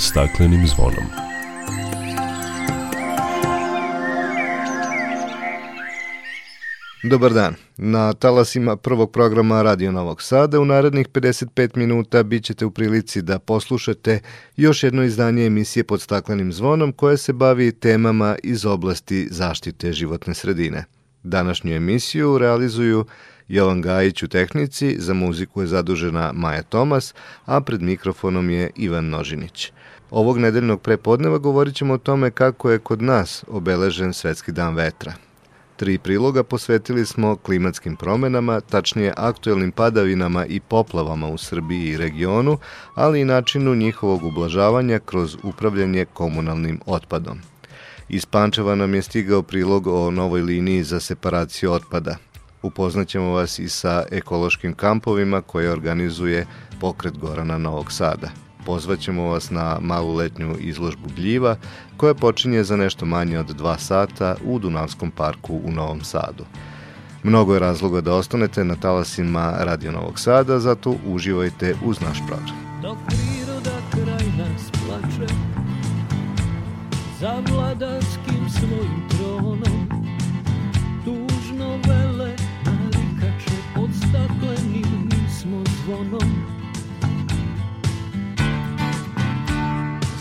staklenim zvonom. Dobar dan. Na talasima prvog programa Radio Novog Sada u narednih 55 minuta bit ćete u prilici da poslušate još jedno izdanje emisije pod staklenim zvonom koje se bavi temama iz oblasti zaštite životne sredine. Današnju emisiju realizuju Jovan Gajić u tehnici, za muziku je zadužena Maja Tomas, a pred mikrofonom je Ivan Nožinić. Ovog nedeljnog prepodneva govorit ćemo o tome kako je kod nas obeležen Svetski dan vetra. Tri priloga posvetili smo klimatskim promenama, tačnije aktuelnim padavinama i poplavama u Srbiji i regionu, ali i načinu njihovog ublažavanja kroz upravljanje komunalnim otpadom. Iz Pančeva nam je stigao prilog o novoj liniji za separaciju otpada. Upoznaćemo vas i sa ekološkim kampovima koje organizuje pokret Gorana Novog Sada. Pozvaćemo vas na malu letnju izložbu gljiva koja počinje za nešto manje od dva sata u Dunavskom parku u Novom Sadu. Mnogo je razloga da ostanete na talasima Radio Novog Sada, zato uživajte uz naš program. Dok priroda kraj nas plače za vladarskim svojim tronom tužno vele narikače pod staklenim smo zvonom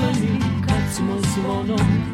stakleni kad smo zvonom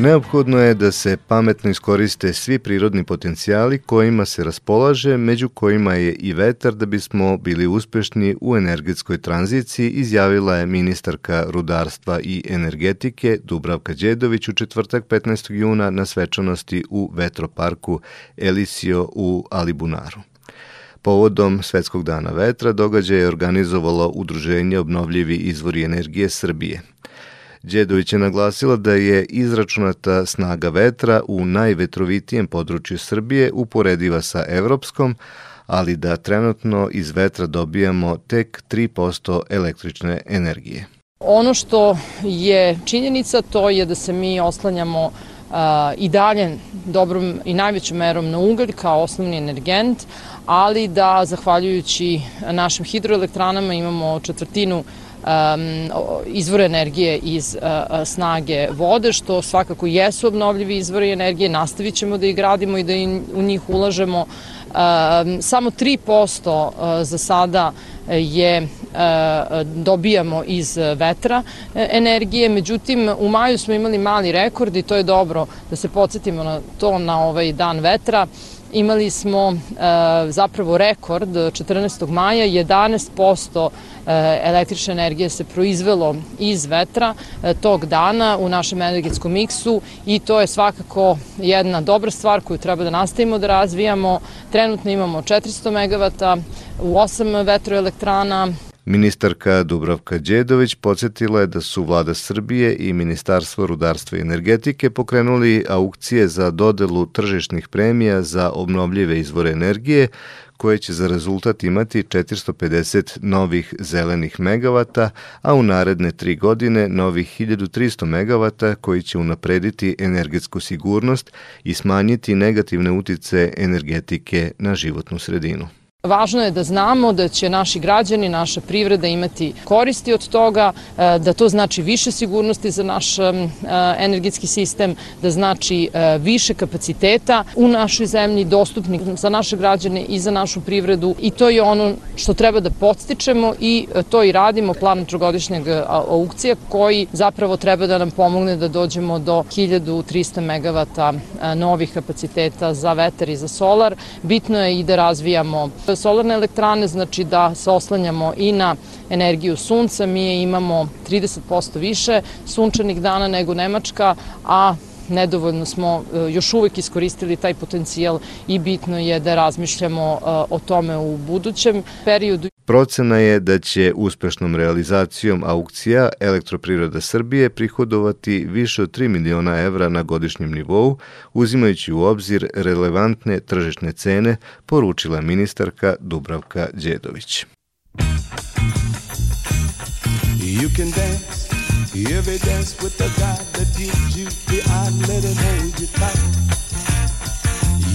Neophodno je da se pametno iskoriste svi prirodni potencijali kojima se raspolaže, među kojima je i vetar da bismo bili uspešni u energetskoj tranziciji, izjavila je ministarka rudarstva i energetike Dubravka Đedović u četvrtak 15. juna na svečanosti u vetroparku Elisio u Alibunaru. Povodom Svetskog dana vetra događaj je organizovalo Udruženje obnovljivi izvori energije Srbije. Đedović je naglasila da je izračunata snaga vetra u najvetrovitijem području Srbije uporediva sa evropskom, ali da trenutno iz vetra dobijamo tek 3% električne energije. Ono što je činjenica to je da se mi oslanjamo i dalje dobrom i najvećom merom na ugalj kao osnovni energent, ali da zahvaljujući našim hidroelektranama imamo četvrtinu izvore energije iz uh, snage vode, što svakako jesu obnovljivi izvori energije, nastavit ćemo da ih gradimo i da u njih ulažemo. Um, samo 3% uh, za sada je dobijamo iz vetra energije, međutim u maju smo imali mali rekord i to je dobro da se podsjetimo na to na ovaj dan vetra imali smo e, zapravo rekord 14. maja, 11% e, električne energije se proizvelo iz vetra e, tog dana u našem energetskom miksu i to je svakako jedna dobra stvar koju treba da nastavimo da razvijamo. Trenutno imamo 400 MW u 8 vetroelektrana, Ministarka Dubravka Đedović podsjetila je da su vlada Srbije i Ministarstvo rudarstva i energetike pokrenuli aukcije za dodelu tržišnih premija za obnovljive izvore energije, koje će za rezultat imati 450 novih zelenih megavata, a u naredne tri godine novih 1300 megavata koji će unaprediti energetsku sigurnost i smanjiti negativne utice energetike na životnu sredinu. Važno je da znamo da će naši građani, naša privreda imati koristi od toga, e, da to znači više sigurnosti za naš e, energetski sistem, da znači e, više kapaciteta u našoj zemlji, dostupni za naše građane i za našu privredu i to je ono što treba da podstičemo i to i radimo planom trogodišnjeg aukcija koji zapravo treba da nam pomogne da dođemo do 1300 megavata novih kapaciteta za vetar i za solar. Bitno je i da razvijamo solarne elektrane, znači da se oslanjamo i na energiju sunca. Mi imamo 30% više sunčanih dana nego Nemačka, a nedovoljno smo e, još uvek iskoristili taj potencijal i bitno je da razmišljamo e, o tome u budućem periodu. Procena je da će uspešnom realizacijom aukcija Elektropriroda Srbije prihodovati više od 3 miliona evra na godišnjem nivou, uzimajući u obzir relevantne tržišne cene, poručila ministarka Dubravka Đedović. You can dance every dance with the guy that gives you the eye, let him hold you tight.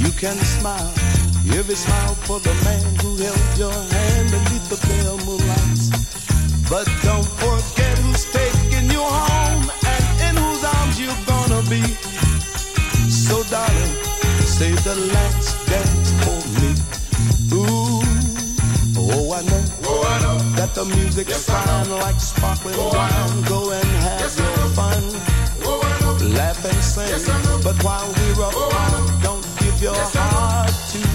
You can smile every smile for the man who held your hand beneath the pale moonlights. But don't forget who's taking you home and in whose arms you're gonna be. So darling, save the last dance for me. Ooh, oh I know, oh, I know. that the music's yes, fine like sparkling oh, wine. Go and have yes, your fun. Oh, Laugh and sing, yes, but while we're up, oh, don't give your heart to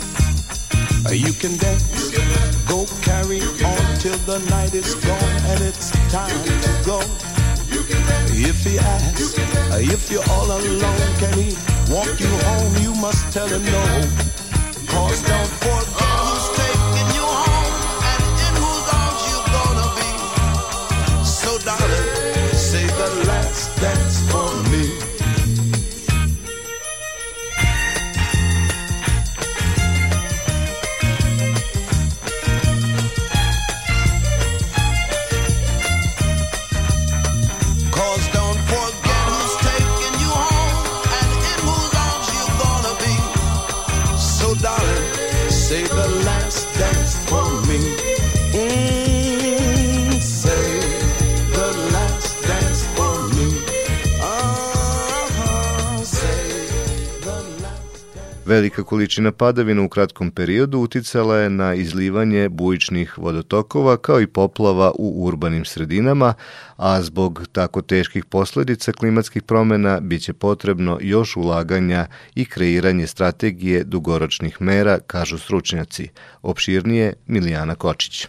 You can dance, go carry on till the night is gone and it's time to go. If he asks, if you're all alone, can he walk you home? You must tell him no. Cause don't forget Velika količina padavina u kratkom periodu uticala je na izlivanje bujičnih vodotokova kao i poplava u urbanim sredinama, a zbog tako teških posledica klimatskih promena biće potrebno još ulaganja i kreiranje strategije dugoročnih mera, kažu stručnjaci. Opširnije Milijana Kočić.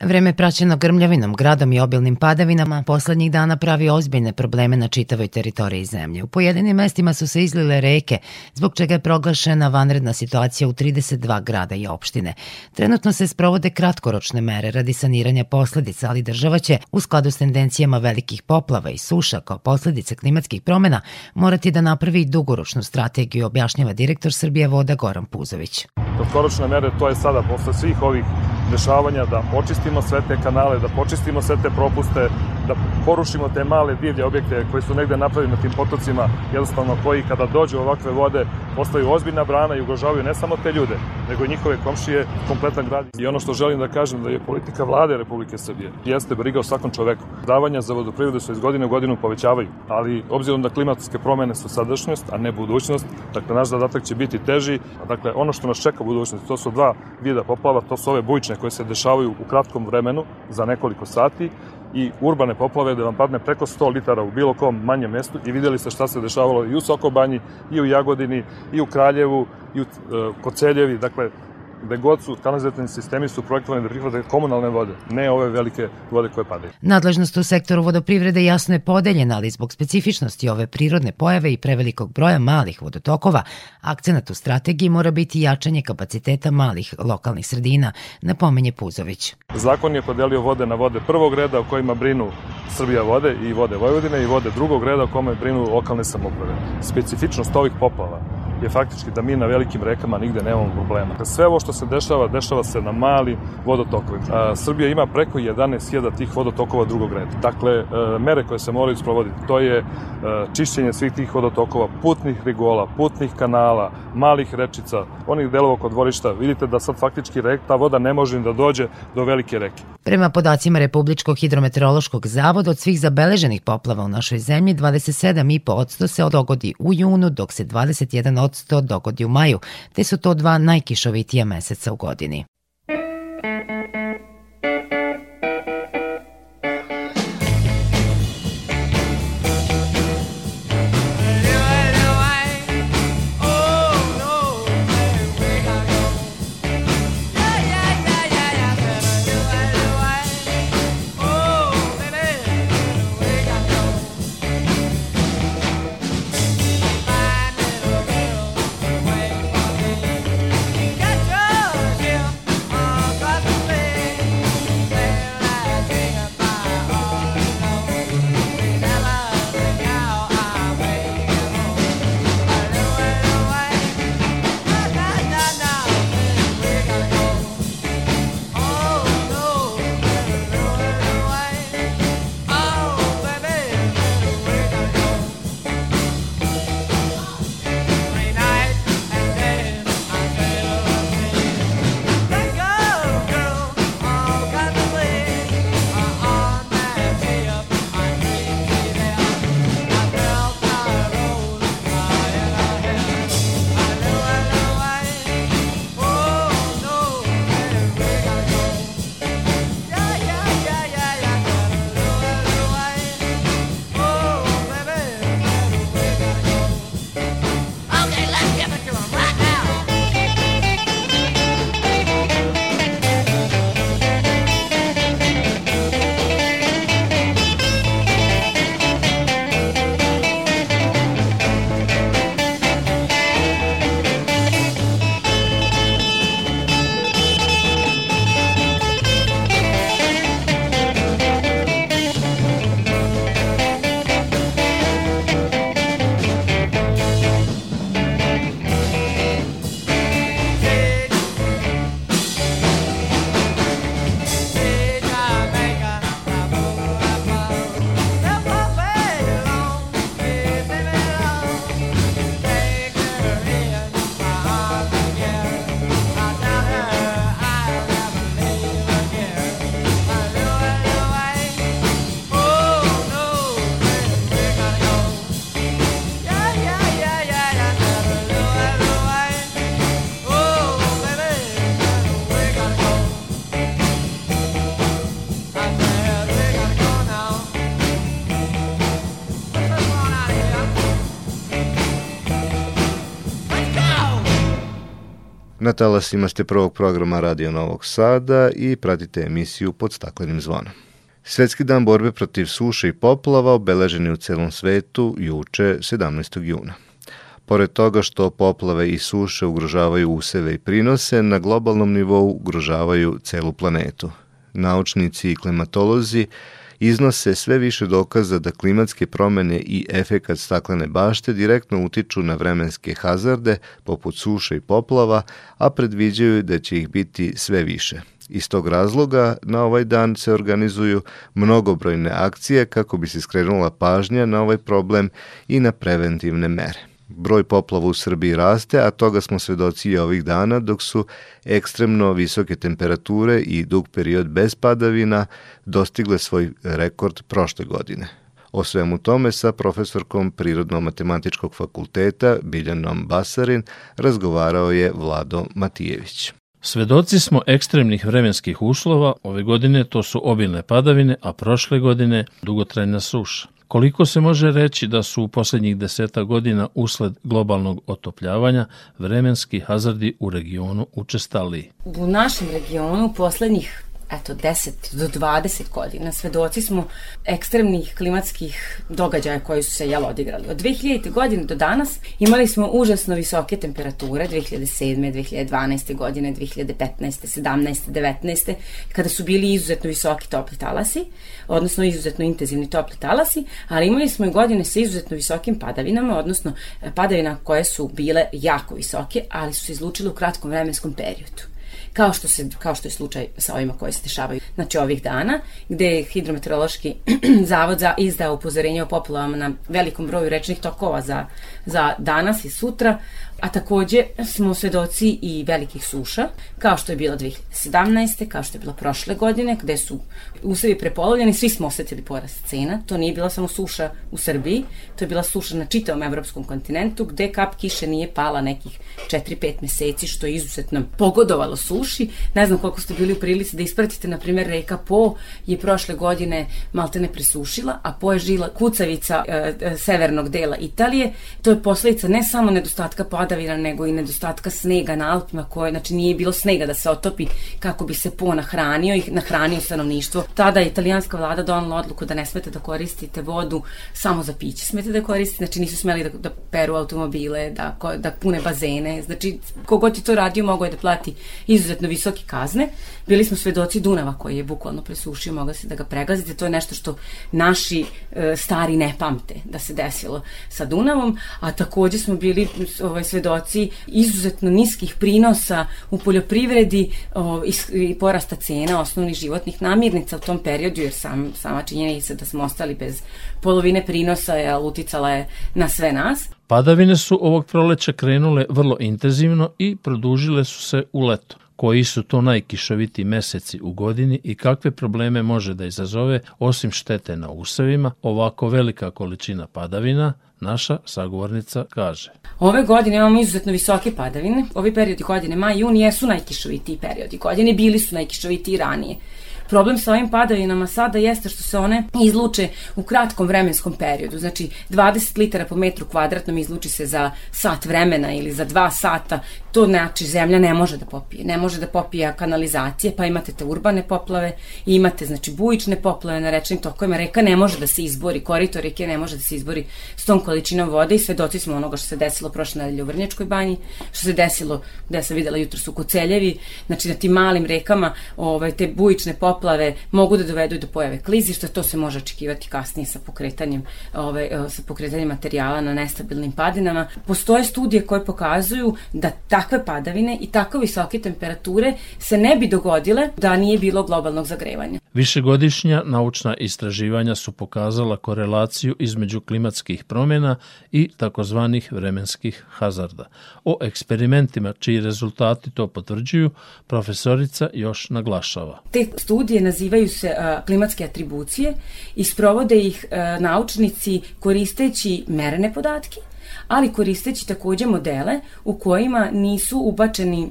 Vreme praćeno grmljavinom, gradom i obilnim padavinama poslednjih dana pravi ozbiljne probleme na čitavoj teritoriji zemlje. U pojedinim mestima su se izlile reke, zbog čega je proglašena vanredna situacija u 32 grada i opštine. Trenutno se sprovode kratkoročne mere radi saniranja posledica, ali država će, u skladu s tendencijama velikih poplava i suša kao posledice klimatskih promena, morati da napravi dugoročnu strategiju, objašnjava direktor Srbije voda Goran Puzović. Kratkoročne mere to je sada posle svih ovih dešavanja da počistimo sve te kanale, da počistimo sve te propuste, da porušimo te male divlje objekte koji su negde napravljeni na tim potocima, jednostavno koji kada dođu ovakve vode postaju ozbiljna brana i ugrožavaju ne samo te ljude, nego i njihove komšije, kompletan grad. I ono što želim da kažem da je politika vlade Republike Srbije jeste briga o svakom čoveku. Davanja za vodoprivredu se iz godine u godinu povećavaju, ali obzirom da klimatske promene su sadašnjost, a ne budućnost, dakle naš zadatak će biti teži, dakle ono što nas čeka u budućnosti, to su dva vida poplava, to su ove bujične koje se dešavaju u kratkom vremenu za nekoliko sati i urbane poplave da vam padne preko 100 litara u bilo kom manjem mestu i videli ste šta se dešavalo i u Sokobanji, i u Jagodini, i u Kraljevu, i u uh, Koceljevi, dakle gde god su kanalizacijni sistemi su projektovani da prihvate komunalne vode, ne ove velike vode koje padaju. Nadležnost u sektoru vodoprivrede jasno je podeljena, ali zbog specifičnosti ove prirodne pojave i prevelikog broja malih vodotokova, akcenat u strategiji mora biti jačanje kapaciteta malih lokalnih sredina, napomenje Puzović. Zakon je podelio vode na vode prvog reda o kojima brinu Srbija vode i vode Vojvodine i vode drugog reda o kome brinu lokalne samoprave. Specifičnost ovih poplava je faktički da mi na velikim rekama nigde nemamo problema. Sve ovo što se dešava, dešava se na mali vodotokovima. Srbija ima preko 11.000 tih vodotokova drugog reda. Dakle, e, mere koje se moraju sprovoditi, to je e, čišćenje svih tih vodotokova, putnih rigola, putnih kanala, malih rečica, onih delova kod dvorišta. Vidite da sad faktički rek, ta voda ne može da dođe do velike reke. Prema podacima Republičkog hidrometeorološkog zavoda, od svih zabeleženih poplava u našoj zemlji, 27,5% se dogodi u junu, dok se 21 100 dogodi u maju, te su to dva najkišovitija meseca u godini. Talasima ste prvog programa Radio Novog Sada i pratite emisiju pod staklenim zvonom. Svetski dan borbe protiv suše i poplava obeležen je u celom svetu juče 17. juna. Pored toga što poplave i suše ugrožavaju useve i prinose, na globalnom nivou ugrožavaju celu planetu. Naučnici i klimatolozi iznose sve više dokaza da klimatske promene i efekat staklene bašte direktno utiču na vremenske hazarde poput suše i poplava, a predviđaju da će ih biti sve više. Iz tog razloga na ovaj dan se organizuju mnogobrojne akcije kako bi se skrenula pažnja na ovaj problem i na preventivne mere. Broj poplava u Srbiji raste, a toga smo svedoci i ovih dana, dok su ekstremno visoke temperature i dug period bez padavina dostigle svoj rekord prošle godine. O svemu tome sa profesorkom Prirodno-matematičkog fakulteta Biljanom Basarin razgovarao je Vlado Matijević. Svedoci smo ekstremnih vremenskih uslova, ove godine to su obilne padavine, a prošle godine dugotrajna suša. Koliko se može reći da su u poslednjih deseta godina usled globalnog otopljavanja vremenski hazardi u regionu učestali? U našem regionu poslednjih eto, 10 do 20 godina svedoci smo ekstremnih klimatskih događaja koji su se jel odigrali. Od 2000. godine do danas imali smo užasno visoke temperature 2007. 2012. godine, 2015. 17. 19. kada su bili izuzetno visoki topli talasi, odnosno izuzetno intenzivni topli talasi, ali imali smo i godine sa izuzetno visokim padavinama, odnosno padavina koje su bile jako visoke, ali su se izlučile u kratkom vremenskom periodu kao što, se, kao što je slučaj sa ovima koji se dešavaju znači ovih dana, gde je hidrometeorološki zavod za izdao upozorenje o poplavama na velikom broju rečnih tokova za, za danas i sutra, a takođe smo svedoci i velikih suša, kao što je bila 2017. kao što je bila prošle godine, gde su usevi prepolovljeni, svi smo osetili porast cena, to nije bila samo suša u Srbiji, to je bila suša na čitavom evropskom kontinentu, gde kap kiše nije pala nekih 4-5 meseci, što je izuzetno pogodovalo suši. Ne znam koliko ste bili u prilici da ispratite, na primjer, reka Po je prošle godine maltene presušila, a Po je žila kucavica e, e, severnog dela Italije. To je posledica ne samo nedostatka padavina, nego i nedostatka snega na Alpima, koje, znači nije bilo snega da se otopi kako bi se Po nahranio i nahranio stanovništvo. Tada je italijanska vlada donala odluku da ne smete da koristite vodu samo za piće. Smete da koristite, znači nisu smeli da, da peru automobile, da, da pune bazene, znači kogod je to radio mogao je da plati izuzetno visoke kazne. Bili smo svedoci Dunava koji je bukvalno presušio, mogla se da ga pregazite. To je nešto što naši e, stari ne pamte da se desilo sa Dunavom, a takođe smo bili ovaj, svedoci izuzetno niskih prinosa u poljoprivredi o, i, i porasta cena osnovnih životnih namirnica u tom periodu, jer sam, sama činjenica da smo ostali bez polovine prinosa je uticala je na sve nas. Padavine su ovog proleća krenule vrlo intenzivno i produžile su se u leto. Koji su to najkišoviti meseci u godini i kakve probleme može da izazove osim štete na usevima ovako velika količina padavina, naša sagovornica kaže. Ove godine imamo izuzetno visoke padavine. Ovi periodi godine, maj i juni, jesu najkišovitiji periodi godine, bili su najkišovitiji ranije. Problem sa ovim padavinama sada jeste što se one izluče u kratkom vremenskom periodu. Znači 20 litara po metru kvadratnom izluči se za sat vremena ili za dva sata. To znači zemlja ne može da popije. Ne može da popije kanalizacije, pa imate te urbane poplave imate znači bujične poplave na rečnim tokovima. Reka ne može da se izbori, korito reke ne može da se izbori s tom količinom vode i svedoci smo onoga što se desilo prošle nedelje u Vrnjačkoj banji, što se desilo, gde sam videla jutro su Koceljevi, znači na tim malim rekama ovaj, te bujične poplave mogu da dovedu do pojave klizišta, to se može očekivati kasnije sa pokretanjem, ove, e, sa pokretanjem materijala na nestabilnim padinama. Postoje studije koje pokazuju da takve padavine i tako visoke temperature se ne bi dogodile da nije bilo globalnog zagrevanja. Višegodišnja naučna istraživanja su pokazala korelaciju između klimatskih promjena i takozvanih vremenskih hazarda. O eksperimentima čiji rezultati to potvrđuju, profesorica još naglašava. Te studije nazivaju se a, klimatske atribucije i sprovode ih a, naučnici koristeći merene podatke ali koristeći takođe modele u kojima nisu ubačeni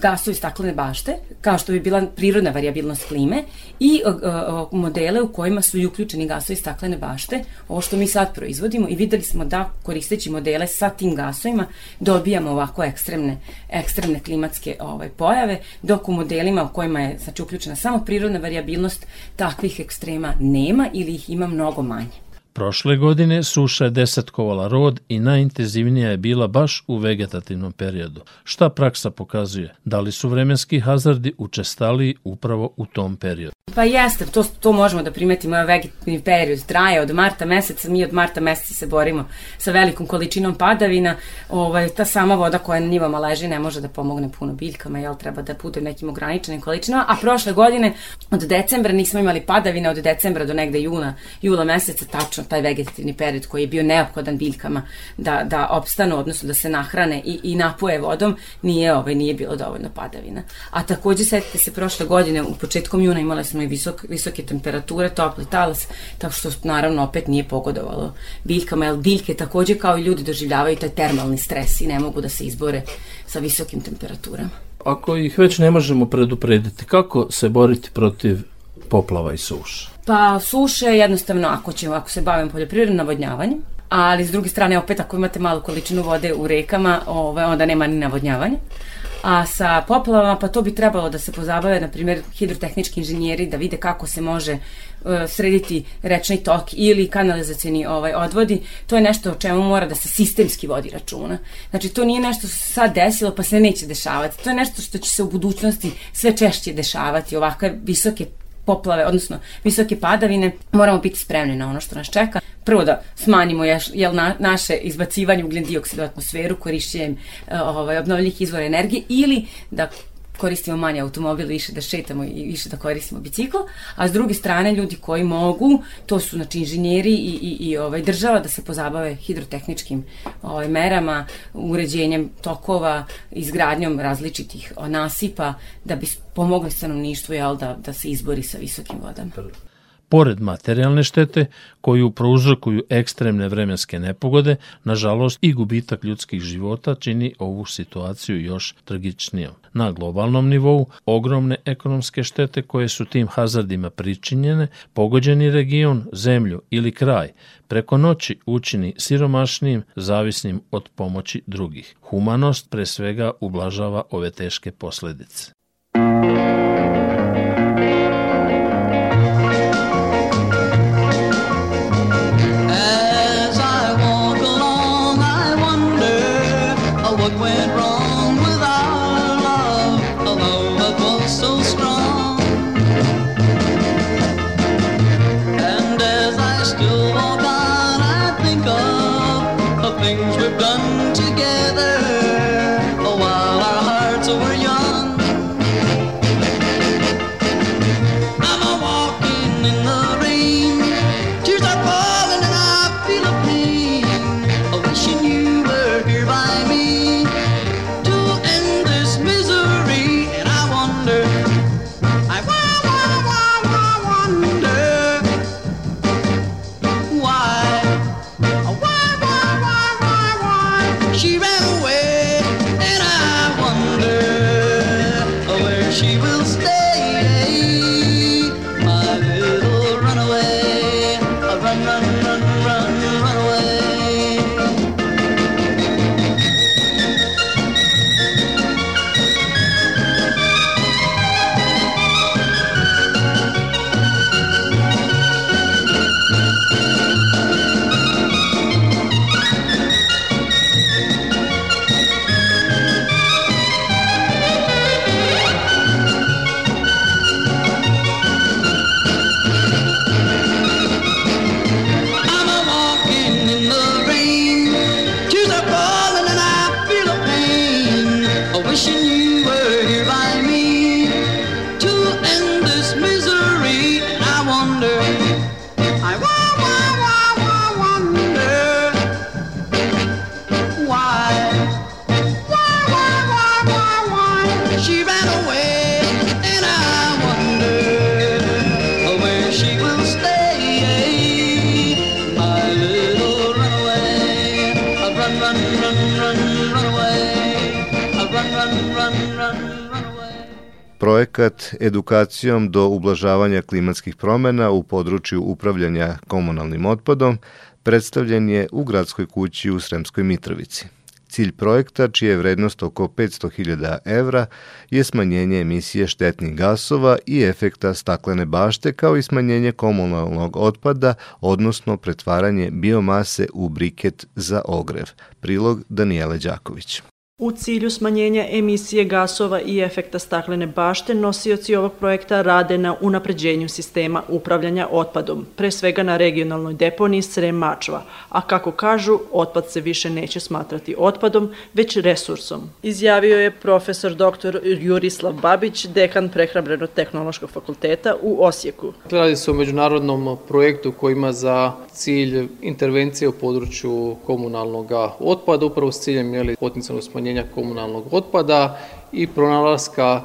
gasovi staklene bašte, kao što bi bila prirodna variabilnost klime, i uh, uh, modele u kojima su i uključeni gasovi staklene bašte, ovo što mi sad proizvodimo i videli smo da koristeći modele sa tim gasovima dobijamo ovako ekstremne, ekstremne klimatske ovaj, pojave, dok u modelima u kojima je znači, uključena samo prirodna variabilnost takvih ekstrema nema ili ih ima mnogo manje. Prošle godine suša je desetkovala rod i najintenzivnija je bila baš u vegetativnom periodu. Šta praksa pokazuje? Da li su vremenski hazardi učestali upravo u tom periodu? Pa jeste, to, to možemo da primetimo, vegetativni period traje od marta meseca, mi od marta meseca se borimo sa velikom količinom padavina, ovaj, ta sama voda koja na njivama leži ne može da pomogne puno biljkama, jel treba da bude nekim ograničenim količinama, a prošle godine od decembra nismo imali padavine, od decembra do negde juna, jula meseca, tačno taj vegetativni period koji je bio neophodan biljkama da, da opstanu, odnosno da se nahrane i, i napoje vodom, nije, ovaj, nije bilo dovoljno padavina. A takođe, setite se, prošle godine, u početkom juna imali smo i visok, visoke temperature, topli talas, tako što naravno opet nije pogodovalo biljkama, jer biljke takođe kao i ljudi doživljavaju taj termalni stres i ne mogu da se izbore sa visokim temperaturama. Ako ih već ne možemo preduprediti, kako se boriti protiv poplava i suša? Pa suše jednostavno ako ćemo, ako se bavimo poljoprivrednim navodnjavanjem, ali s druge strane opet ako imate malu količinu vode u rekama, ovaj, onda nema ni navodnjavanja. A sa poplavama, pa to bi trebalo da se pozabave, na primjer, hidrotehnički inženjeri, da vide kako se može uh, srediti rečni tok ili kanalizacijni ovaj, odvodi. To je nešto o čemu mora da se sistemski vodi računa. Znači, to nije nešto što se sad desilo pa se neće dešavati. To je nešto što će se u budućnosti sve češće dešavati, ovakve visoke poplave, odnosno visoke padavine, moramo biti spremni na ono što nas čeka. Prvo da smanjimo ješ, jel, na, naše izbacivanje ugljen dioksida u atmosferu korišćenjem uh, ovaj, obnovljivih izvora energije ili da koristimo manje automobil, više da šetamo i više da koristimo bicikl, a s druge strane ljudi koji mogu, to su znači inženjeri i, i, i ovaj, država da se pozabave hidrotehničkim ovaj, merama, uređenjem tokova, izgradnjom različitih nasipa da bi pomogli stanovništvu jel, da, da se izbori sa visokim vodama. Pored materijalne štete koju prouzrokuju ekstremne vremenske nepogode, nažalost i gubitak ljudskih života čini ovu situaciju još tragičnijom. Na globalnom nivou ogromne ekonomske štete koje su tim hazardima pričinjene, pogođeni region, zemlju ili kraj preko noći učini siromašnijim, zavisnim od pomoći drugih. Humanost pre svega ublažava ove teške posledice. She projekat edukacijom do ublažavanja klimatskih promena u području upravljanja komunalnim otpadom predstavljen je u gradskoj kući u Sremskoj Mitrovici. Cilj projekta, čija je vrednost oko 500.000 evra, je smanjenje emisije štetnih gasova i efekta staklene bašte, kao i smanjenje komunalnog otpada, odnosno pretvaranje biomase u briket za ogrev. Prilog Danijele Đaković. U cilju smanjenja emisije gasova i efekta staklene bašte, nosioci ovog projekta rade na unapređenju sistema upravljanja otpadom, pre svega na regionalnoj deponiji Srem Mačva, a kako kažu, otpad se više neće smatrati otpadom, već resursom. Izjavio je profesor dr. Jurislav Babić, dekan Prehrambeno-tehnološkog fakulteta u Osijeku. Radi se o međunarodnom projektu koji ima za cilj intervencije u području komunalnog otpada, upravo s ciljem jeli, potencijalnog smanjenja smanjenja komunalnog otpada i pronalaska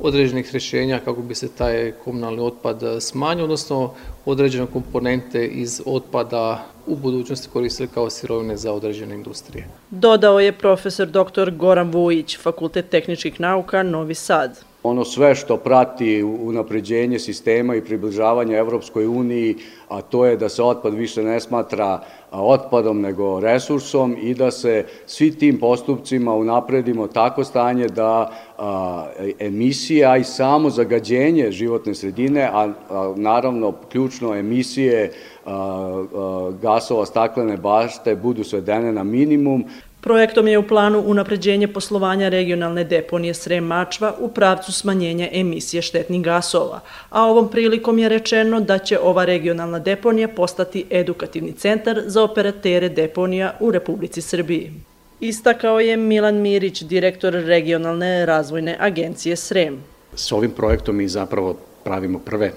određenih rješenja kako bi se taj komunalni otpad smanjio, odnosno određene komponente iz otpada u budućnosti koristili kao sirovine za određene industrije. Dodao je profesor dr. Goran Vujić, Fakultet tehničkih nauka, Novi Sad ono sve što prati unapređenje sistema i približavanje Evropskoj uniji, a to je da se otpad više ne smatra otpadom nego resursom i da se svi tim postupcima unapredimo tako stanje da a, emisija i samo zagađenje životne sredine, a, a naravno ključno emisije a, a, gasova staklene bašte budu svedene na minimum. Projektom je u planu unapređenje poslovanja regionalne deponije Srem Mačva u pravcu smanjenja emisije štetnih gasova, a ovom prilikom je rečeno da će ova regionalna deponija postati edukativni centar za operatere deponija u Republici Srbiji. Istakao je Milan Mirić, direktor regionalne razvojne agencije Srem. S ovim projektom mi zapravo pravimo prve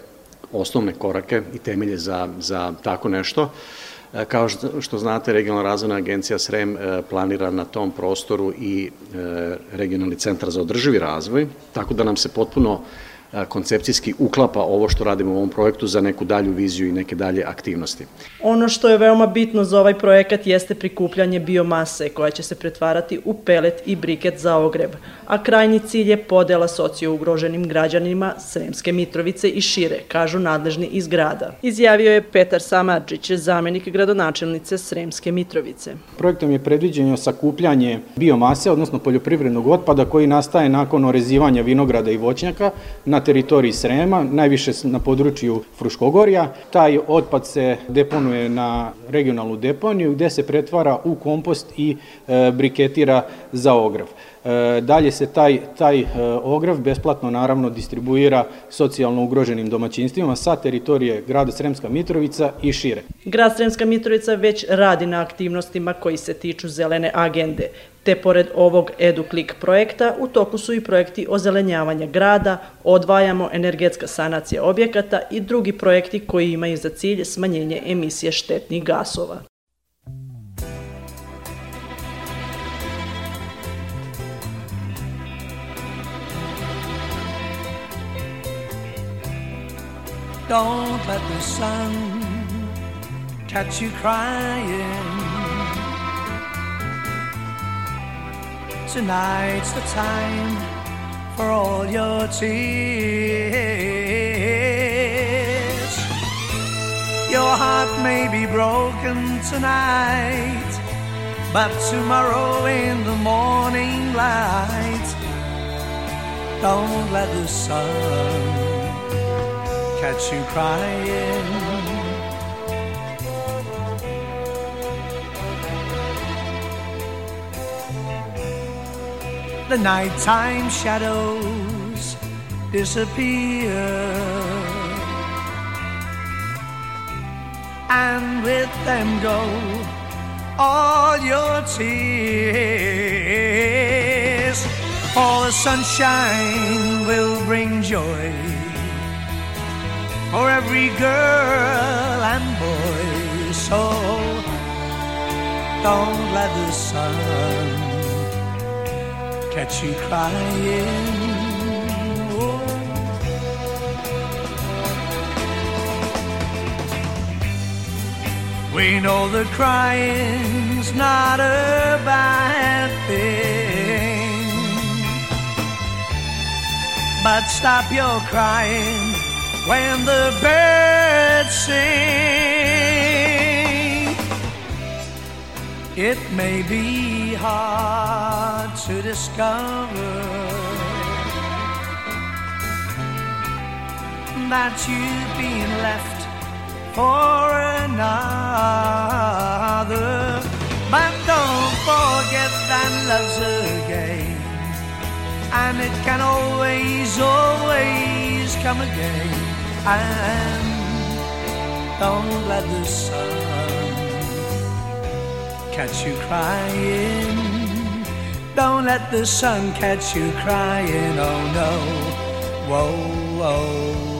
osnovne korake i temelje za, za tako nešto. E, kao što znate, Regionalna razvojna agencija SREM e, planira na tom prostoru i e, regionalni centar za održivi razvoj, tako da nam se potpuno koncepcijski uklapa ovo što radimo u ovom projektu za neku dalju viziju i neke dalje aktivnosti. Ono što je veoma bitno za ovaj projekat jeste prikupljanje biomase koja će se pretvarati u pelet i briket za ogreb, a krajnji cilj je podela socio ugroženim građanima Sremske Mitrovice i šire, kažu nadležni iz grada. Izjavio je Petar Samadžić, zamenik gradonačelnice Sremske Mitrovice. Projektom je predviđeno sakupljanje biomase, odnosno poljoprivrednog otpada koji nastaje nakon orezivanja vinograda i voćnjaka na teritoriji Srema, najviše na području Fruškogorja. Taj otpad se deponuje na regionalnu deponiju gde se pretvara u kompost i e, briketira za ograv. E, dalje se taj, taj e, ograv besplatno naravno distribuira socijalno ugroženim domaćinstvima sa teritorije grada Sremska Mitrovica i šire. Grad Sremska Mitrovica već radi na aktivnostima koji se tiču zelene agende. Te pored ovog EduClick projekta, u toku su i projekti ozelenjavanja grada, odvajamo energetska sanacija objekata i drugi projekti koji imaju za cilj smanjenje emisije štetnih gasova. Don't let the sun catch you crying Tonight's the time for all your tears. Your heart may be broken tonight, but tomorrow in the morning light, don't let the sun catch you crying. the nighttime shadows disappear. And with them go all your tears. All the sunshine will bring joy for every girl and boy. So don't let the sun catch you crying. We know that crying's not a bad thing. but stop your crying when the birds sing. It may be hard to discover that you've been left for another. But don't forget that love's a game, and it can always, always come again. And don't let the sun catch you crying. Don't let the sun catch you crying. Oh no, whoa, whoa,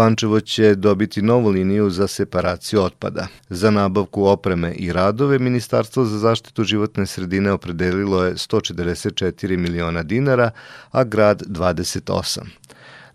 Pančevo će dobiti novu liniju za separaciju otpada. Za nabavku opreme i radove Ministarstvo za zaštitu životne sredine opredelilo je 144 miliona dinara, a grad 28.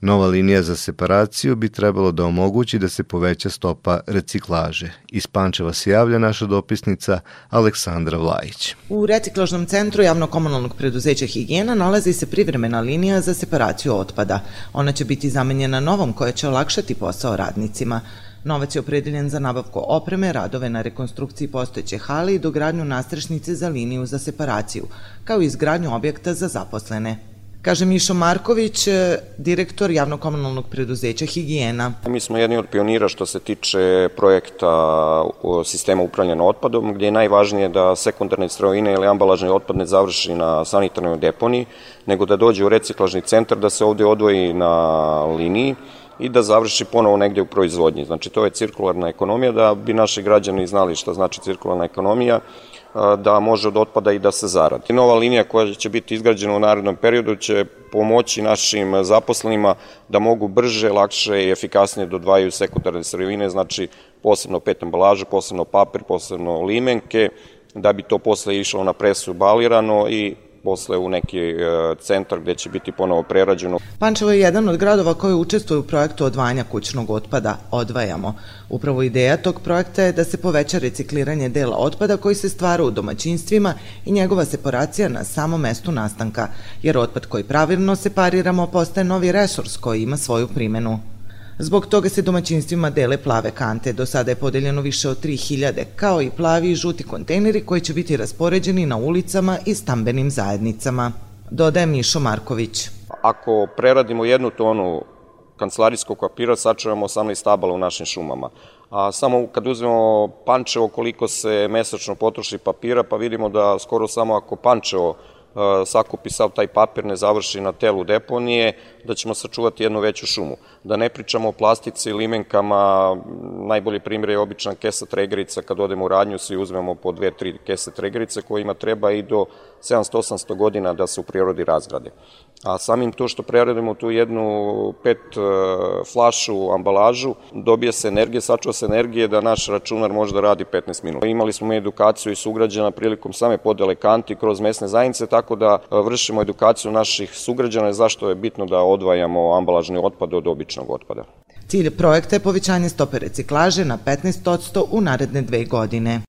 Nova linija za separaciju bi trebalo da omogući da se poveća stopa reciklaže. Iz Pančeva se javlja naša dopisnica Aleksandra Vlajić. U reciklažnom centru javno-komunalnog preduzeća Higijena nalazi se privremena linija za separaciju otpada. Ona će biti zamenjena novom koja će olakšati posao radnicima. Novac je opredeljen za nabavku opreme, radove na rekonstrukciji postojeće hale i dogradnju nastrešnice za liniju za separaciju, kao i izgradnju objekta za zaposlene. Kaže Mišo Marković, e, direktor javnokomunalnog preduzeća Higijena. Mi smo jedni od pionira što se tiče projekta sistema upravljanja otpadom, gdje je najvažnije da sekundarne strojine ili ambalažni otpad ne završi na sanitarnoj deponiji, nego da dođe u reciklažni centar, da se ovde odvoji na liniji i da završi ponovo negde u proizvodnji. Znači, to je cirkularna ekonomija, da bi naši građani znali šta znači cirkularna ekonomija, da može od otpada i da se zaradi. Nova linija koja će biti izgrađena u narednom periodu će pomoći našim zaposlenima da mogu brže, lakše i efikasnije dodvajaju da sekundarne sirovine, znači posebno pet ambalažu, posebno papir, posebno limenke, da bi to posle išlo na presu balirano i posle u neki e, centar gde će biti ponovo prerađeno. Pančevo je jedan od gradova koji učestvuje u projektu odvajanja kućnog otpada Odvajamo. Upravo ideja tog projekta je da se poveća recikliranje dela otpada koji se stvara u domaćinstvima i njegova separacija na samom mestu nastanka, jer otpad koji pravilno separiramo postaje novi resurs koji ima svoju primenu. Zbog toga se domaćinstvima dele plave kante. Do sada je podeljeno više od 3000, kao i plavi i žuti kontejneri koji će biti raspoređeni na ulicama i stambenim zajednicama. Dodaje Mišo Marković. Ako preradimo jednu tonu kancelarijskog papira, sačuvamo 18 stabala u našim šumama. A samo kad uzmemo Pančevo koliko se mesečno potroši papira, pa vidimo da skoro samo ako Pančevo sakupi sav taj papir, ne završi na telu deponije, da ćemo sačuvati jednu veću šumu. Da ne pričamo o plastici, limenkama, najbolji primjer je obična kesa tregerica, kad odemo u radnju, svi uzmemo po dve, tri kese tregerice, kojima treba i do 700-800 godina da se u prirodi razgrade. A samim to što preradimo tu jednu pet e, flašu ambalažu, dobije se energije, sačuva se energije da naš računar može da radi 15 minuta. Imali smo mi edukaciju i sugrađana prilikom same podele kanti kroz mesne zajednice, tako da e, vršimo edukaciju naših sugrađana zašto je bitno da odvajamo ambalažni otpad od običnog otpada. Cilj projekta je povećanje stope reciklaže na 15% u naredne dve godine.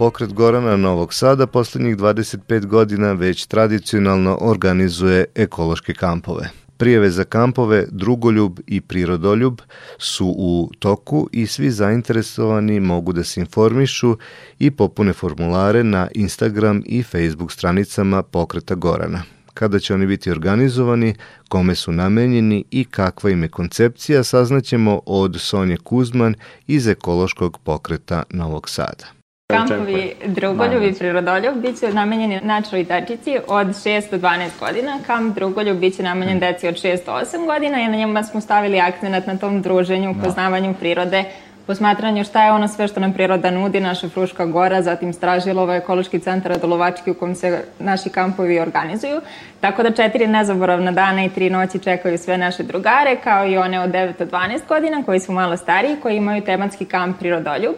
Pokret Gorana Novog Sada poslednjih 25 godina već tradicionalno organizuje ekološke kampove. Prijeve za kampove Drugoljub i Prirodoljub su u toku i svi zainteresovani mogu da se informišu i popune formulare na Instagram i Facebook stranicama Pokreta Gorana kada će oni biti organizovani, kome su namenjeni i kakva im je koncepcija, saznaćemo od Sonje Kuzman iz ekološkog pokreta Novog Sada. Kampovi Drugoljub i Prirodoljub bit će namenjeni načeloj dečici od 6 do 12 godina. Kamp Drugoljub bit će namenjen deci od 6 do 8 godina i na njima smo stavili akcenat na tom druženju, poznavanju prirode, posmatranju šta je ono sve što nam priroda nudi, naša Fruška gora, zatim Stražilova, ekološki centar Adolovački u kom se naši kampovi organizuju. Tako da četiri nezaboravna dana i tri noći čekaju sve naše drugare, kao i one od 9 do 12 godina koji su malo stariji, koji imaju tematski kamp Prirodoljub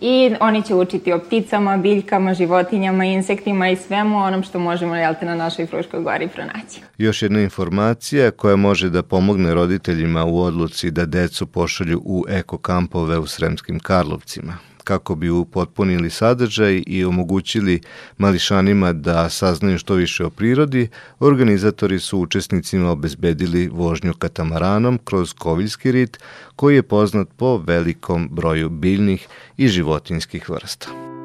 i oni će učiti o pticama, biljkama, životinjama, insektima i svemu onom što možemo jelte na našoj Fruškoj gori pronaći. Još jedna informacija koja može da pomogne roditeljima u odluci da decu pošalju u eko kampove u Sremskim Karlovcima kako bi upotpunili sadržaj i omogućili mališanima da saznaju što više o prirodi, organizatori su učesnicima obezbedili vožnju katamaranom kroz Koviljski rit, koji je poznat po velikom broju biljnih i životinskih vrsta.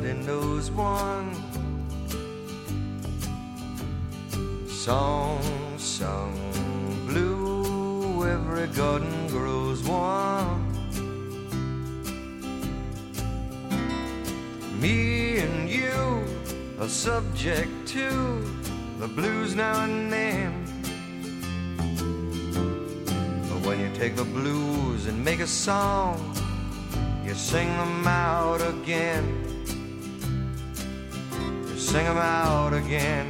everybody knows one song sung blue. Every garden grows one. Me and you are subject to the blues now and then. But when you take the blues and make a song, you sing them out again sing them out again.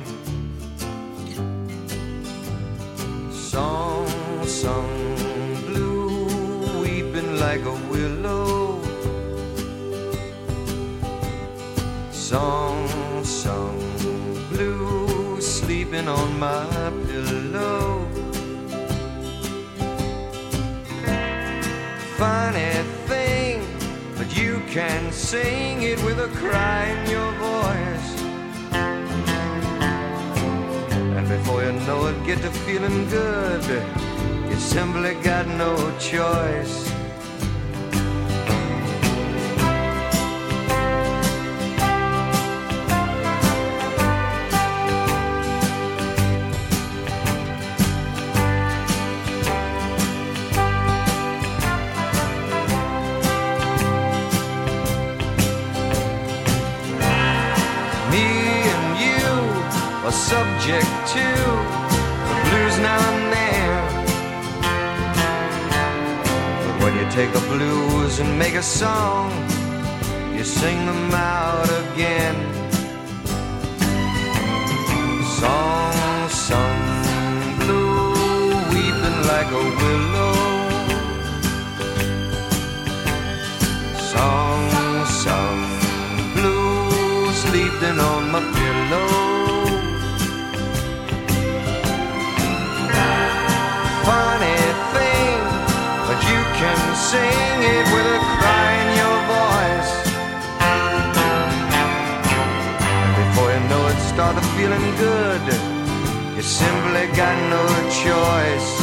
Song sung blue, weeping like a willow. Song sung blue, sleeping on my pillow. Funny thing, but you can sing it with a cry in your voice. Before you know it, get to feeling good. You simply got no choice. Make a song, you sing them out again. Song sung blue, weeping like a willow. Song sung blue, sleeping on my pillow. Feeling good. You simply got no choice.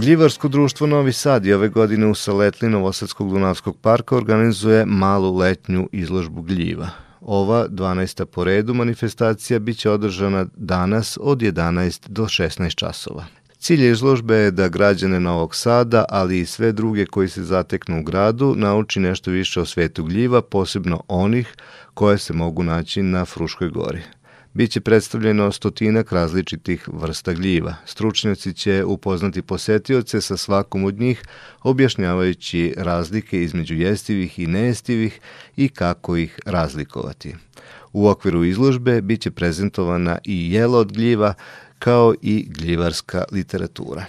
Gljivarsko društvo Novi Sad i ove godine u Saletli Novosadskog Dunavskog parka organizuje malu letnju izložbu gljiva. Ova 12. po redu manifestacija biće održana danas od 11 do 16 časova. Cilj izložbe je da građane Novog Sada, ali i sve druge koji se zateknu u gradu, nauči nešto više o svetu gljiva, posebno onih koje se mogu naći na Fruškoj gori. Biće predstavljeno stotinak različitih vrsta gljiva. Stručnjaci će upoznati posetioce sa svakom od njih, objašnjavajući razlike između jestivih i nejestivih i kako ih razlikovati. U okviru izložbe biće prezentovana i jelo od gljiva, kao i gljivarska literatura.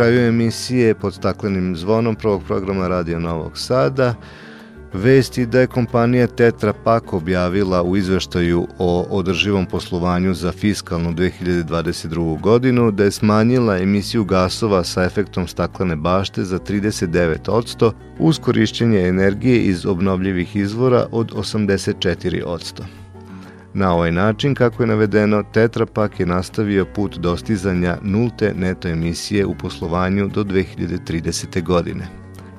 Kraju emisije pod staklenim zvonom prvog programa Radio Novog Sada Vesti da je kompanija Tetra Pak objavila u izveštaju o održivom poslovanju za fiskalnu 2022. godinu da je smanjila emisiju gasova sa efektom staklene bašte za 39% uz korišćenje energije iz obnovljivih izvora od 84%. Na ovaj način, kako je navedeno, Tetra Pak je nastavio put dostizanja nulte neto emisije u poslovanju do 2030. godine.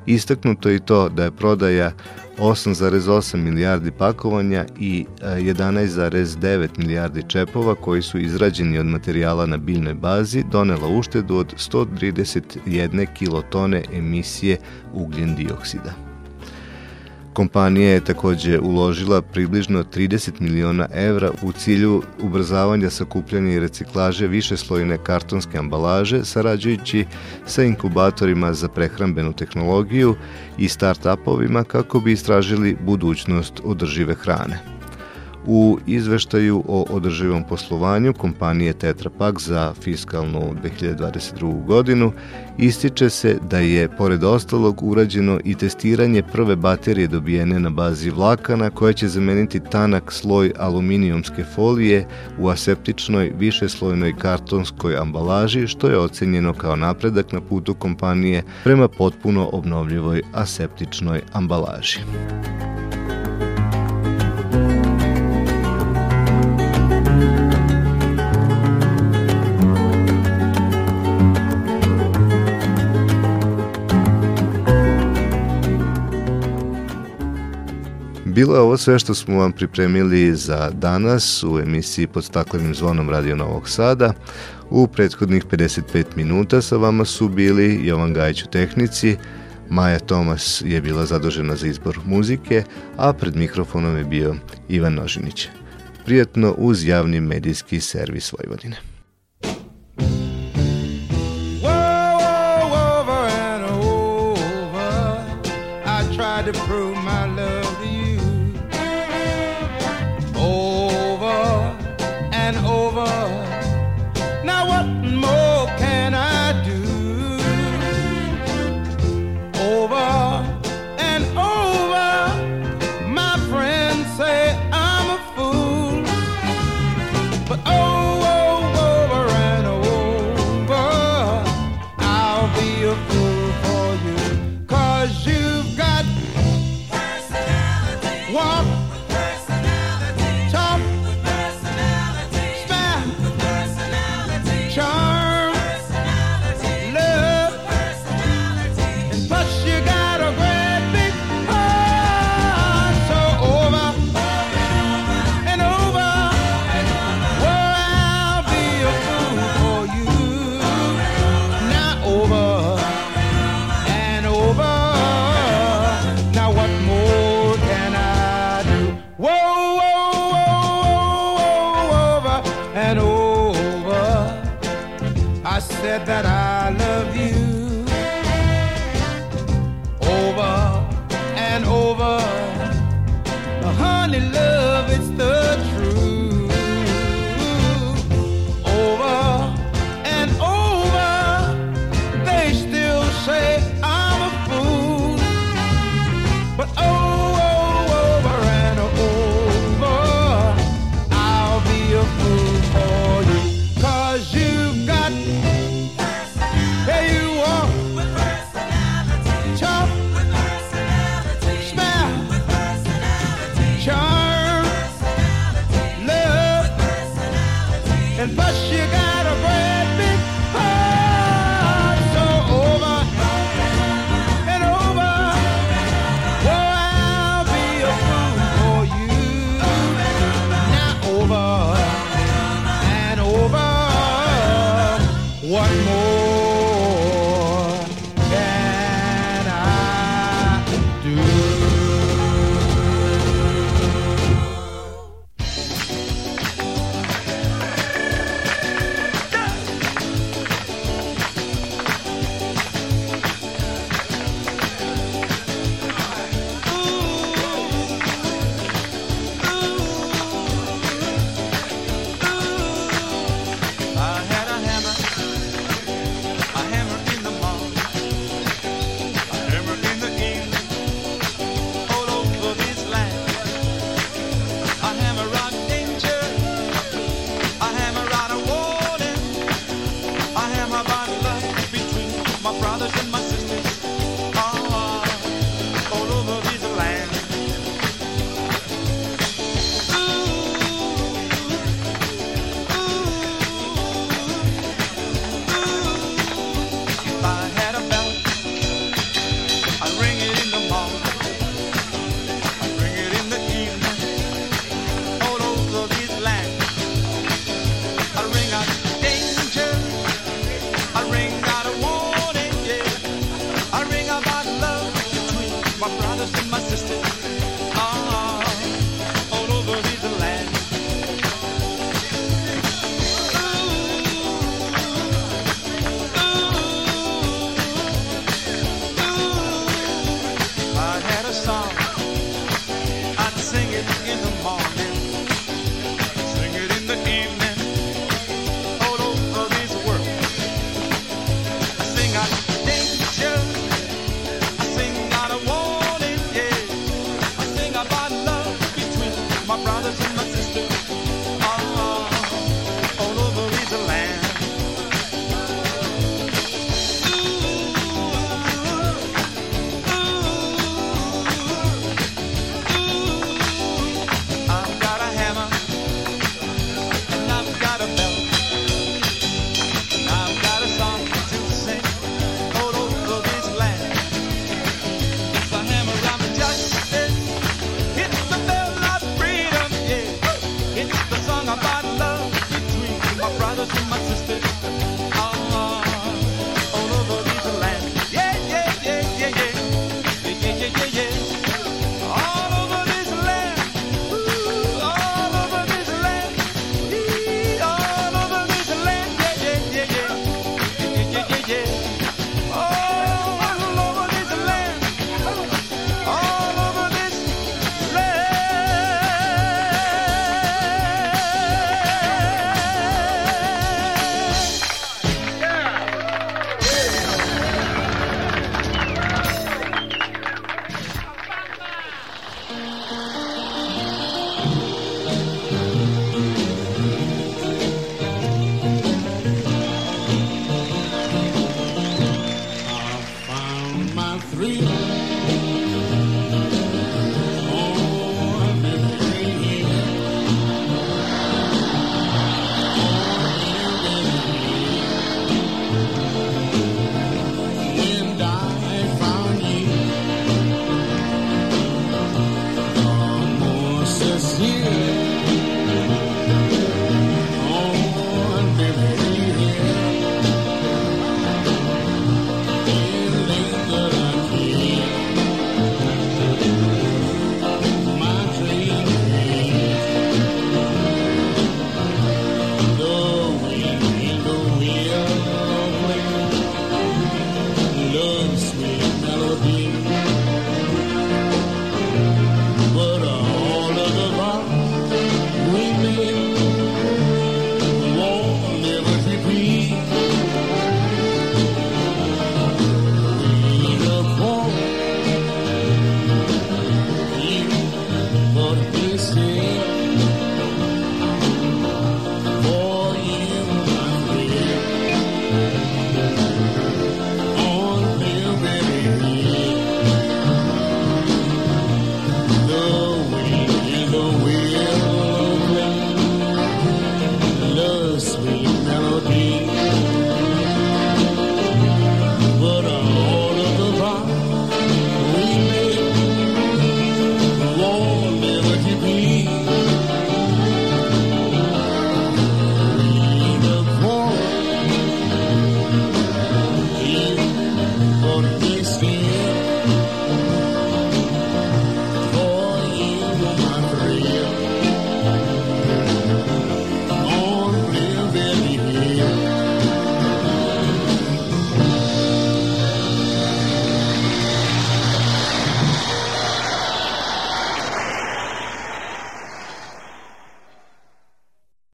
Istaknuto je i to da je prodaja 8,8 milijardi pakovanja i 11,9 milijardi čepova koji su izrađeni od materijala na biljnoj bazi donela uštedu od 131 kilotone emisije ugljen dioksida. Kompanija je takođe uložila približno 30 miliona evra u cilju ubrzavanja sakupljanja i reciklaže višeslojne kartonske ambalaže, sarađujući sa inkubatorima za prehrambenu tehnologiju i start-upovima kako bi istražili budućnost održive hrane. U izveštaju o održivom poslovanju kompanije Tetra Pak za fiskalnu 2022. godinu ističe se da je, pored ostalog, urađeno i testiranje prve baterije dobijene na bazi vlakana koja će zameniti tanak sloj aluminijumske folije u aseptičnoj višeslojnoj kartonskoj ambalaži, što je ocenjeno kao napredak na putu kompanije prema potpuno obnovljivoj aseptičnoj ambalaži. Bilo je ovo sve što smo vam pripremili za danas u emisiji pod staklenim zvonom Radio Novog Sada. U prethodnih 55 minuta sa vama su bili Jovan Gajić u tehnici, Maja Tomas je bila zadužena za izbor muzike, a pred mikrofonom je bio Ivan Nožinić. Prijatno uz javni medijski servis Vojvodine. to prove